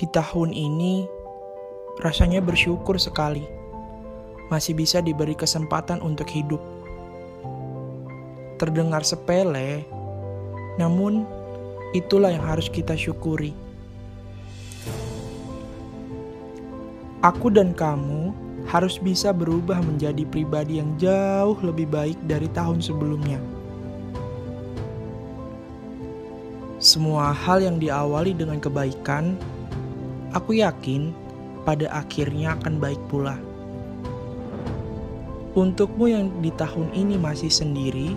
Di tahun ini, rasanya bersyukur sekali masih bisa diberi kesempatan untuk hidup. Terdengar sepele, namun itulah yang harus kita syukuri. Aku dan kamu harus bisa berubah menjadi pribadi yang jauh lebih baik dari tahun sebelumnya. Semua hal yang diawali dengan kebaikan, aku yakin pada akhirnya akan baik pula. Untukmu yang di tahun ini masih sendiri,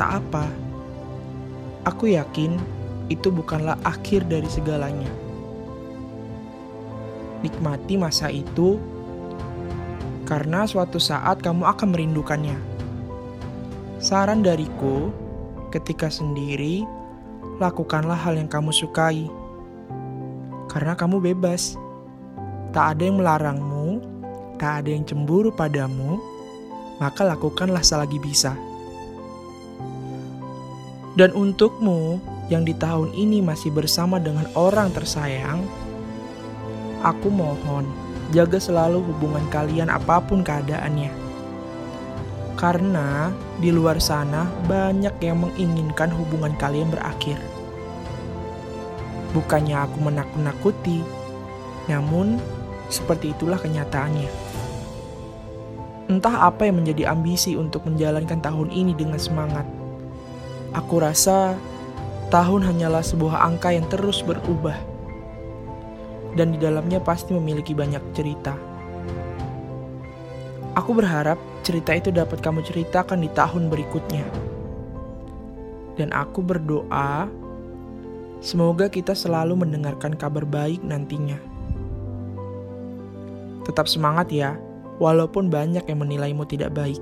tak apa. Aku yakin itu bukanlah akhir dari segalanya. Nikmati masa itu, karena suatu saat kamu akan merindukannya. Saran dariku, ketika sendiri, lakukanlah hal yang kamu sukai, karena kamu bebas. Tak ada yang melarangmu, tak ada yang cemburu padamu, maka lakukanlah selagi bisa. Dan untukmu yang di tahun ini masih bersama dengan orang tersayang, aku mohon jaga selalu hubungan kalian apa pun keadaannya. Karena di luar sana banyak yang menginginkan hubungan kalian berakhir. Bukannya aku menakut-nakuti, namun seperti itulah kenyataannya. Entah apa yang menjadi ambisi untuk menjalankan tahun ini dengan semangat. Aku rasa tahun hanyalah sebuah angka yang terus berubah. Dan di dalamnya pasti memiliki banyak cerita. Aku berharap cerita itu dapat kamu ceritakan di tahun berikutnya. Dan aku berdoa semoga kita selalu mendengarkan kabar baik nantinya. Tetap semangat ya, walaupun banyak yang menilaimu tidak baik.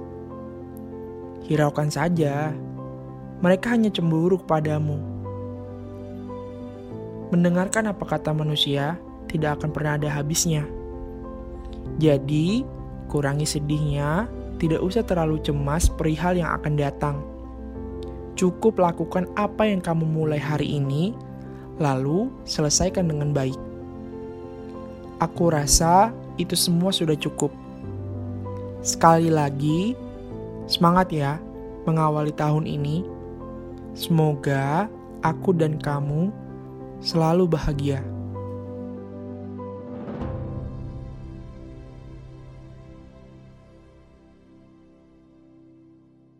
Hiraukan saja, mereka hanya cemburu kepadamu. Mendengarkan apa kata manusia tidak akan pernah ada habisnya. Jadi, kurangi sedihnya, tidak usah terlalu cemas perihal yang akan datang. Cukup lakukan apa yang kamu mulai hari ini, lalu selesaikan dengan baik. Aku rasa itu semua sudah cukup. Sekali lagi, semangat ya mengawali tahun ini. Semoga aku dan kamu selalu bahagia.